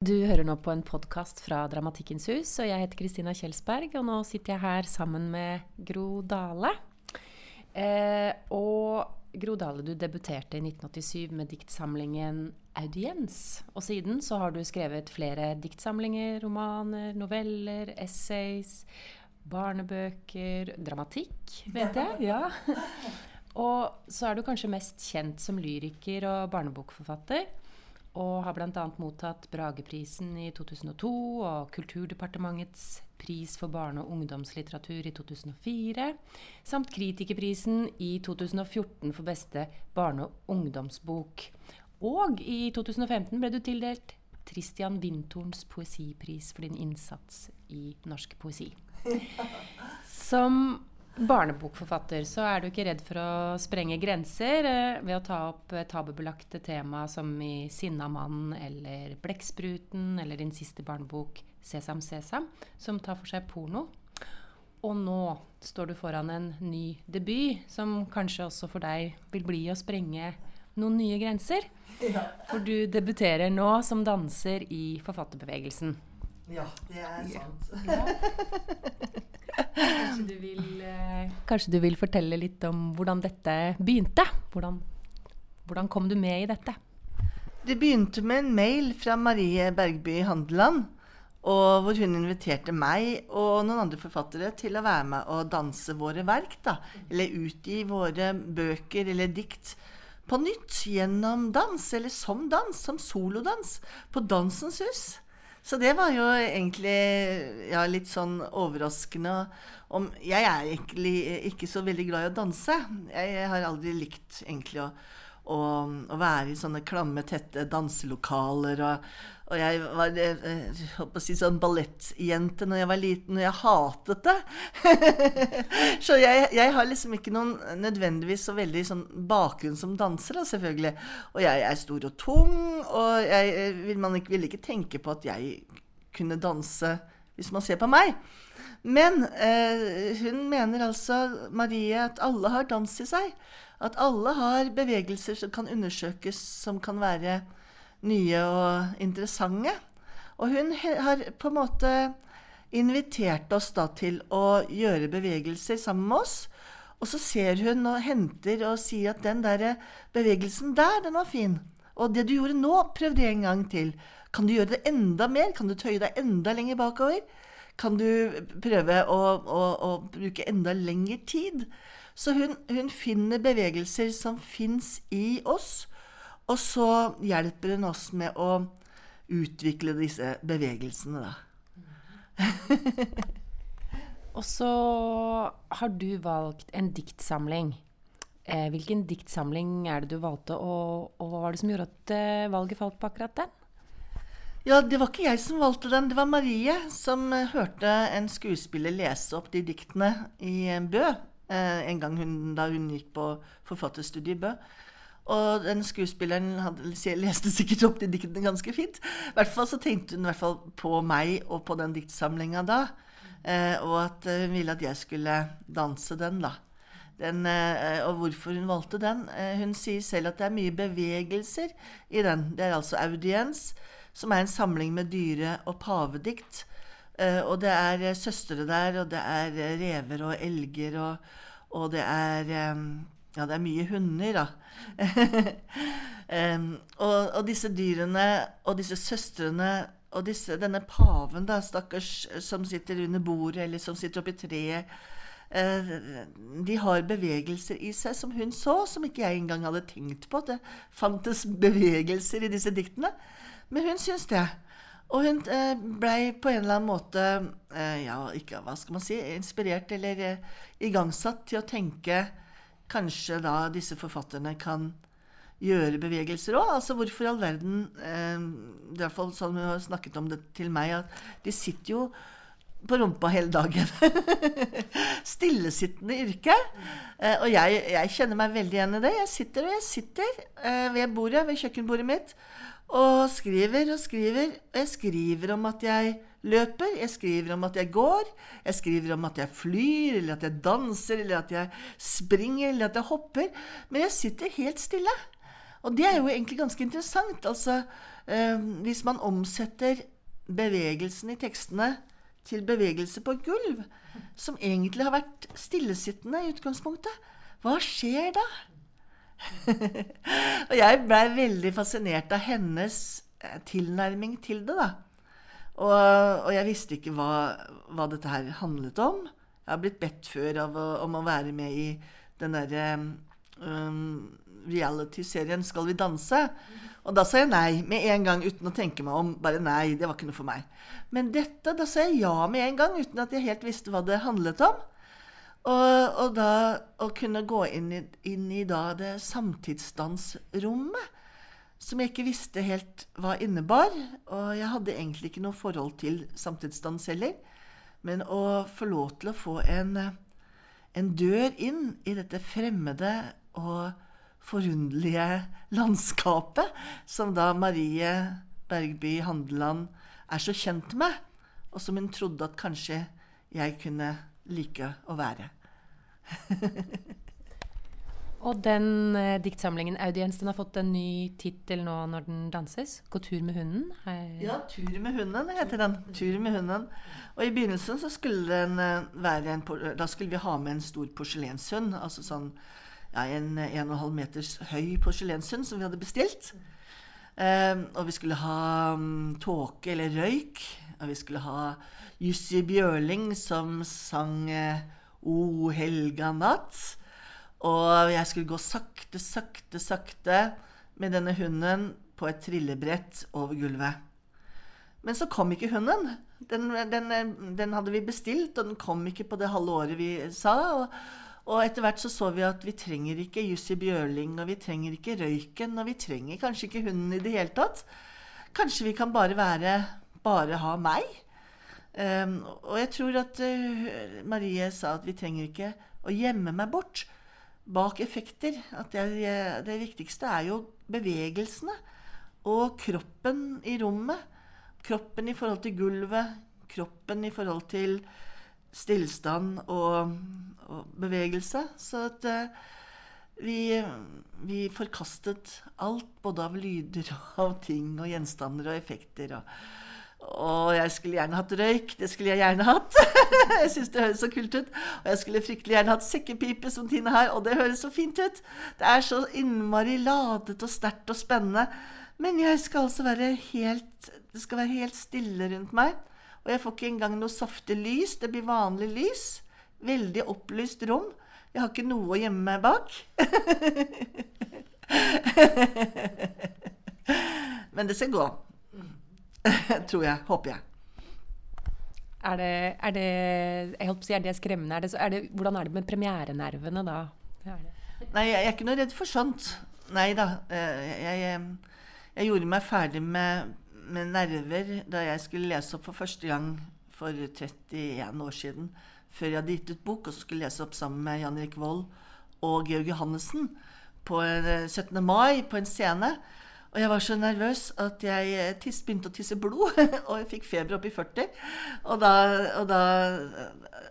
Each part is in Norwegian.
Du hører nå på en podkast fra Dramatikkens hus, og jeg heter Kristina Kjelsberg. Og nå sitter jeg her sammen med Gro Dale. Eh, og Gro Dale, du debuterte i 1987 med diktsamlingen 'Audiens'. Og siden så har du skrevet flere diktsamlinger, romaner, noveller, essays, barnebøker, dramatikk, vet jeg. Ja. Og så er du kanskje mest kjent som lyriker og barnebokforfatter og har bl.a. mottatt Brageprisen i 2002 og Kulturdepartementets pris for barne- og ungdomslitteratur i 2004, samt Kritikerprisen i 2014 for beste barne- og ungdomsbok. Og i 2015 ble du tildelt Tristian Winthorns poesipris for din innsats i norsk poesi. Som barnebokforfatter så er du ikke redd for å sprenge grenser eh, ved å ta opp eh, tabubelagte tema som i 'Sinna mann' eller 'Blekkspruten' eller din siste barnebok 'Sesam Sesam', som tar for seg porno. Og nå står du foran en ny debut, som kanskje også for deg vil bli å sprenge noen nye grenser. Ja. For du debuterer nå som danser i forfatterbevegelsen. Ja, det er sant. Kanskje du, vil, eh, kanskje du vil fortelle litt om hvordan dette begynte? Hvordan, hvordan kom du med i dette? Det begynte med en mail fra Marie Bergby Handeland. Og hvor hun inviterte meg og noen andre forfattere til å være med og danse våre verk. da, Eller utgi våre bøker eller dikt på nytt gjennom dans, eller som dans, som solodans, på Dansens Hus. Så det var jo egentlig ja, litt sånn overraskende. Om, jeg er egentlig ikke så veldig glad i å danse. Jeg, jeg har aldri likt egentlig å, å, og, være i sånne klamme, tette danselokaler. Og, og jeg var jeg, holdt på å si sånn ballettjente når jeg var liten, og jeg hatet det. så jeg, jeg, har liksom ikke noen nødvendigvis så veldig sånn bakgrunn som danser, da, selvfølgelig. Og jeg er stor og tung, og jeg eh, vil, ikke, vil ikke tenke på at jeg kunne danse hvis man ser på meg. Men eh, hun mener altså, Marie, at alle har dans i seg. At alle har bevegelser som kan undersøkes, som kan være nye og interessante. Og hun har på en måte invitert oss da til å gjøre bevegelser sammen med oss. Og så ser hun og henter og sier at den der bevegelsen der, den var fin. Og det du gjorde nå, prøv det en gang til. Kan du gjøre det enda mer? Kan du tøye deg enda lenger bakover? Kan du prøve å, å, å bruke enda lengre tid? Så hun, hun finner bevegelser som fins i oss, og så hjelper hun oss med å utvikle disse bevegelsene, da. og så har du valgt en diktsamling. Eh, hvilken diktsamling er det du valgte, og, og, hva var det som gjorde at eh, valget falt på akkurat den? Ja, det var ikke jeg som valgte den. Det var Marie som eh, hørte en skuespiller lese opp de diktene i Bø. Eh, en gang hun, da hun gikk på forfatterstudiet i Bø. Og den skuespilleren hadde, leste sikkert opp de diktene ganske fint. I hvert fall så tenkte hun på meg og på den diktsamlinga da. Eh, og at eh, hun ville at jeg skulle danse den, da. Den, eh, og hvorfor hun valgte den? Eh, hun sier selv at det er mye bevegelser i den. Det er altså audiens, som er en samling med dyre- og pavedikt. Eh, og det er søstre der, og det er rever og elger, og, og det er ja, det er mye hunder, da. og, og, disse dyrene og disse søstrene og disse, denne paven, da, stakkars, som sitter under bordet eller som sitter oppi treet De har bevegelser i seg som hun så, som ikke jeg engang hadde tenkt på. Det fantes bevegelser i disse diktene. Men hun syns det. Og hun eh, blei på en eller annen måte eh, ja, ikke, hva skal man si, inspirert eller eh, igangsatt til å tenke kanskje da disse forfatterne kan gjøre bevegelser òg. Altså hvorfor i all verden I hvert fall sånn hun har snakket om det til meg, at de sitter jo på rumpa hele dagen. Stillesittende yrke. Eh, og jeg, jeg, kjenner meg veldig igjen i det. Jeg sitter og jeg sitter eh, ved bordet, ved kjøkkenbordet mitt, og skriver og skriver. Og jeg skriver om at jeg løper, jeg skriver om at jeg går, jeg skriver om at jeg flyr, eller at jeg danser, eller at jeg springer, eller at jeg hopper. Men jeg sitter helt stille. Og det er jo egentlig ganske interessant. Altså, eh, hvis man omsetter bevegelsen i tekstene til bevegelse på gulv, som egentlig har vært stillesittende i utgangspunktet, hva skjer da? og jeg blei veldig fascinert av hennes eh, tilnærming til det, da. Og, og jeg visste ikke hva, hva, dette her handlet om. Jeg har blitt bedt før å, om å være med i den derre um, reality-serien 'Skal vi danse'. Og da sa jeg nei med en gang uten å tenke meg om. Bare nei, det var ikke noe for meg. Men dette, da sa jeg ja med en gang uten at jeg helt visste hva det handlet om. Og, og da å kunne gå inn i, inn i det samtidsdansrommet, som jeg ikke visste helt hva innebar. Og jeg hadde egentlig ikke noe forhold til samtidsdans heller. Men å få lov til å få en, en dør inn i dette fremmede og forunderlige landskapet som da Marie Bergby Handeland er så kjent med, og som hun trodde at kanskje jeg kunne like å være. og den eh, diktsamlingen, Audiens, den har fått en ny tittel nå når den danses. 'Gå tur med hunden'? Hei. Ja, 'Tur med hunden' heter den. Tur med hunden. Og i begynnelsen så skulle den eh, være en Da skulle vi ha med en stor porselenshund. Altså sånn ja, en 1,5 meters høy porselenshund som vi hadde bestilt. Um, og vi skulle ha um, tåke eller røyk. Og vi skulle ha Jussi Bjørling som sang uh, O helga natt. Og jeg skulle gå sakte, sakte, sakte med denne hunden på et trillebrett over gulvet. Men så kom ikke hunden. Den, den, den hadde vi bestilt, og den kom ikke på det halve året vi sa. og og etter hvert så så vi at vi trenger ikke Jussi Bjørling, og vi trenger ikke røyken, og vi trenger kanskje ikke hunden i det hele tatt. Kanskje vi kan bare være Bare ha meg. Um, og jeg tror at uh, Marie sa at vi trenger ikke å gjemme meg bort bak effekter. At er, det viktigste er jo bevegelsene og kroppen i rommet. Kroppen i forhold til gulvet, kroppen i forhold til stillstand og, og bevegelse. Så at uh, vi, vi, forkastet alt, både av lyder og av ting og gjenstander og effekter. og og jeg skulle gjerne hatt røyk. Det skulle jeg gjerne hatt. jeg syns det høres så kult ut. Og jeg skulle fryktelig gjerne hatt sekkepipe, som Tine har. Og det høres så fint ut. Det er så innmari ladet og sterkt og spennende. Men jeg skal altså være helt Det skal være helt stille rundt meg. Og jeg får ikke engang noe saftig lys. Det blir vanlig lys. Veldig opplyst rom. Jeg har ikke noe å gjemme meg bak. Men det skal gå. Tror jeg. Håper jeg. Er det, er det, jeg holdt på å si, er det skremmende? Er det, er det, hvordan er det med premierenervene da? Nei, jeg er ikke noe redd for sånt. Nei da. Eh, jeg, jeg, jeg gjorde meg ferdig med med nerver da jeg skulle lese opp for første gang for 31 år siden. Før jeg hadde gitt ut bok, og skulle lese opp sammen med Jan Erik Vold og Georg Johannessen på 17. Eh, mai på en scene. Og jeg var så nervøs at jeg eh, tiss, begynte å tisse blod. og jeg fikk feber opp i 40. Og, da, og, da,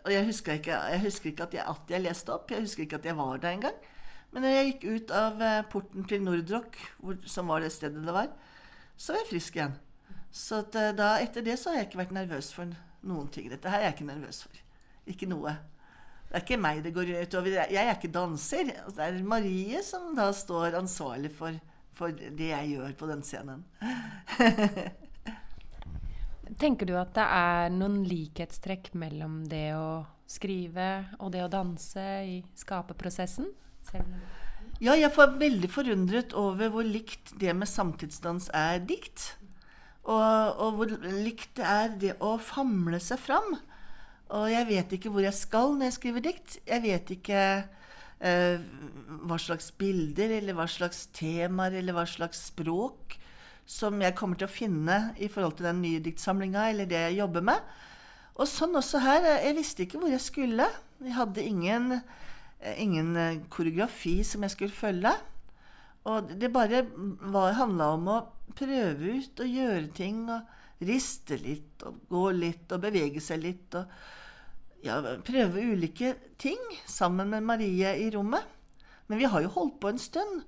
og jeg, husker ikke, jeg husker ikke at jeg, at jeg, leste opp. Jeg husker ikke at jeg var der engang. Men når jeg gikk ut av eh, porten til Nordrock, som var det stedet det var, så var jeg frisk igjen. Så eh, da, etter det så har jeg ikke vært nervøs for noen ting. Dette her er jeg ikke nervøs for. Ikke noe. Det er ikke meg det går utover. Jeg er ikke danser. Det er Marie som da står ansvarlig for, for det jeg gjør på den scenen. Tenker du at det er noen likhetstrekk mellom det å skrive og det å danse i skaperprosessen? Ja, jeg får veldig forundret over hvor likt det med samtidsdans er dikt. Og, og, hvor likt det er det å famle seg fram. Og jeg vet ikke hvor jeg skal når jeg skriver dikt. Jeg vet ikke eh, hva slags bilder eller hva slags temaer eller hva slags språk som jeg kommer til å finne i forhold til den nye diktsamlinga eller det jeg jobber med. Og sånn også her. Jeg visste ikke hvor jeg skulle. Jeg hadde ingen, eh, ingen eh, koreografi som jeg skulle følge. Og det bare handla om å prøve ut og gjøre ting. Og riste litt og gå litt og bevege seg litt. Og ja, prøve ulike ting sammen med Marie i rommet. Men vi har jo holdt på en stund.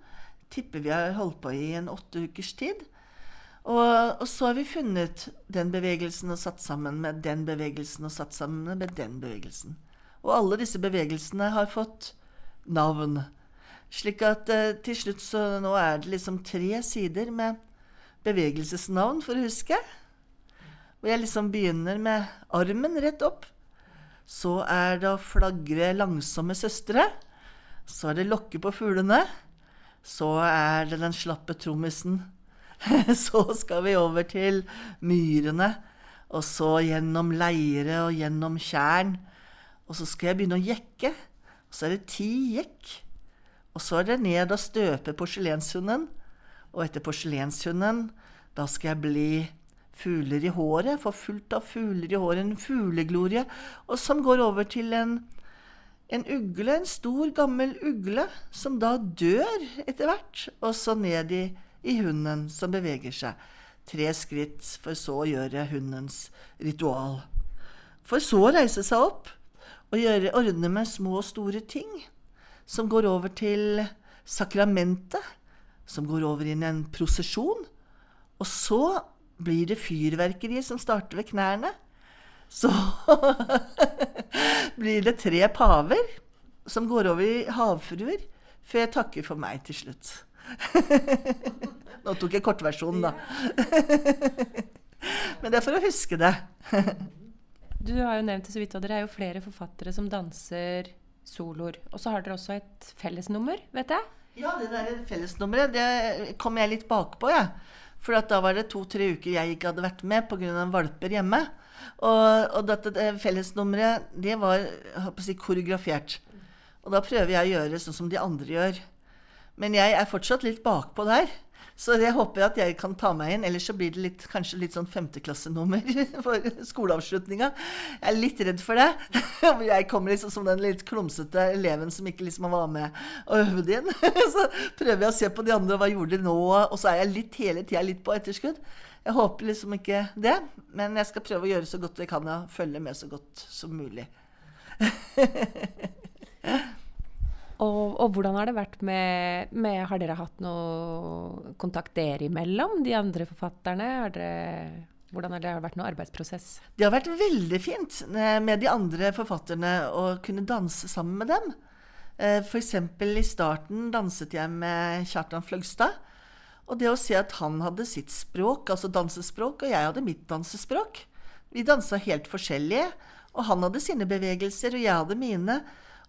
tipper vi har holdt på i en åtte ukers tid. Og, og, så har vi funnet den bevegelsen og satt sammen med den bevegelsen og satt sammen med den bevegelsen. Og alle disse bevegelsene har fått navn. Slik at eh, til slutt så nå er det liksom tre sider med bevegelsesnavn for å huske. Og jeg liksom begynner med armen rett opp. Så er det å flagre langsomme søstre. Så er det lokke på fuglene. Så er det den slappe trommisen så skal vi over til myrene, og så gjennom leire og gjennom tjern. Og så skal jeg begynne å jekke. Og så er det ti jekk. Og så er det ned og støpe porselenshunden. Og etter porselenshunden, da skal jeg bli fugler i håret. Få fullt av fugler i håret. En fugleglorie. Og som går over til en, en ugle, en stor, gammel ugle, som da dør etter hvert. Og så ned i i hunden som beveger seg. Tre skritt, for så å gjøre hundens ritual. For så å reise seg opp og gjøre, ordne med små og store ting, som går over til sakramentet, som går over inn i en prosesjon. Og så blir det fyrverkeri som starter ved knærne. Så blir det tre paver som går over i havfruer, før jeg takker for meg til slutt. Nå tok jeg kortversjonen, da. Men det er for å huske det. du har jo nevnt det så vidt, og dere er jo flere forfattere som danser soloer. Og så har dere også et fellesnummer, vet jeg? Ja, det der fellesnummeret det kom jeg litt bakpå, jeg. Ja. For da var det to-tre uker jeg ikke hadde vært med pga. valper hjemme. Og, og dette det fellesnummeret, det var si, koreografert. Og da prøver jeg å gjøre sånn som de andre gjør. Men jeg er fortsatt litt bakpå der. Så jeg håper at jeg kan ta meg inn. Ellers så blir det litt, kanskje litt sånn femteklassenummer for skoleavslutninga. Jeg er litt redd for det. Jeg kommer liksom som den litt klumsete eleven som ikke liksom var med og øvde inn. Så prøver jeg å se på de andre, hva gjorde de nå? Og så er jeg litt hele tida litt på etterskudd. Jeg håper liksom ikke det, men jeg skal prøve å gjøre så godt jeg kan og følge med så godt som mulig. Og, og, hvordan har det vært med, med, Har dere hatt noe kontakt dere imellom, de andre forfatterne? Har dere, hvordan har det vært noe arbeidsprosess? Det har vært veldig fint eh, med de andre forfatterne å kunne danse sammen med dem. Eh, F.eks. i starten danset jeg med Kjartan Fløgstad. Og det å se at han hadde sitt språk, altså dansespråk, og jeg hadde mitt dansespråk Vi dansa helt forskjellige. Og han hadde sine bevegelser, og jeg hadde mine.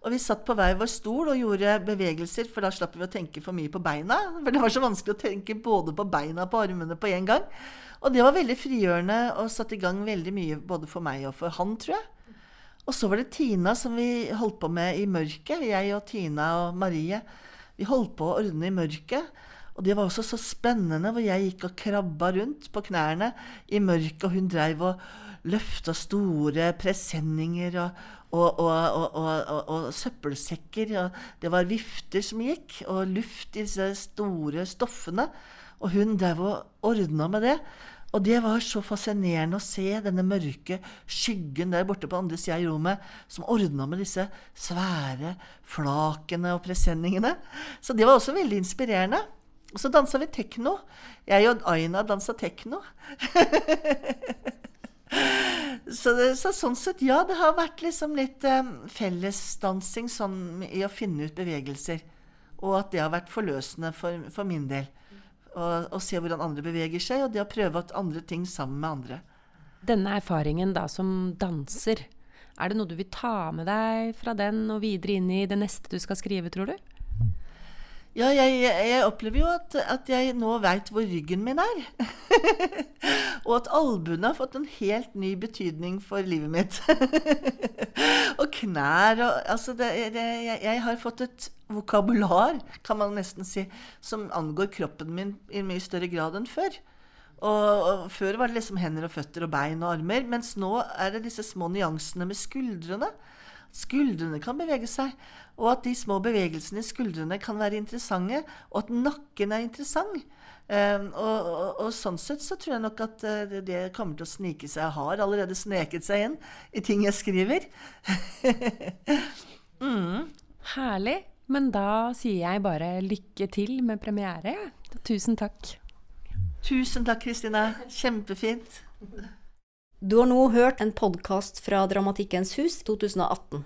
Og vi satt på hver vår stol og gjorde bevegelser, for da slapp vi å tenke for mye på beina. For det var så vanskelig å tenke både på beina og på armene på en gang. Og det var veldig frigjørende og satte i gang veldig mye både for meg og for han, tror jeg. Og så var det Tina som vi holdt på med i mørket. Jeg og Tina og Marie. Vi holdt på å ordne i mørket. Og det var også så spennende, hvor jeg gikk og krabba rundt på knærne i mørket, og hun dreiv og løfta store presenninger og, og, og, og, søppelsekker. det var vifter som gikk, og luft i disse store stoffene. Og hun drev og ordna med det. Og det var så fascinerende å se denne mørke skyggen der borte på andre sida i rommet, som ordna med disse svære flakene og presenningene. Så det var også veldig inspirerende. Og så dansa vi tekno. Jeg og Aina dansa tekno. så, det, så, sånn sett, ja, det har vært liksom litt um, fellesdansing sånn, i å finne ut bevegelser. Og at det har vært forløsende for, for min del. Å se hvordan andre beveger seg, og det å prøve andre ting sammen med andre. Denne erfaringen da som danser, er det noe du vil ta med deg fra den og videre inn i det neste du skal skrive, tror du? Ja, jeg, jeg, opplever jo at, at jeg nå veit hvor ryggen min er. og at albuene har fått en helt ny betydning for livet mitt. og knær og Altså, det, det, jeg, jeg, har fått et vokabular, kan man nesten si, som angår kroppen min i mye større grad enn før. Og, og, Før var det liksom hender og føtter og bein og armer, mens nå er det disse små nyansene med skuldrene. Skuldrene kan bevege seg, og at de små bevegelsene i skuldrene kan være interessante, og at nakken er interessant. Um, og, og, og, sånn sett så tror jeg nok at uh, det kommer til å snike seg, Jeg har allerede sneket seg inn i ting jeg skriver. mm. Herlig. Men da sier jeg bare lykke til med premiere. Tusen takk. Tusen takk, Kristina. Kjempefint. Du har nå hørt en podkast fra Dramatikkens hus 2018.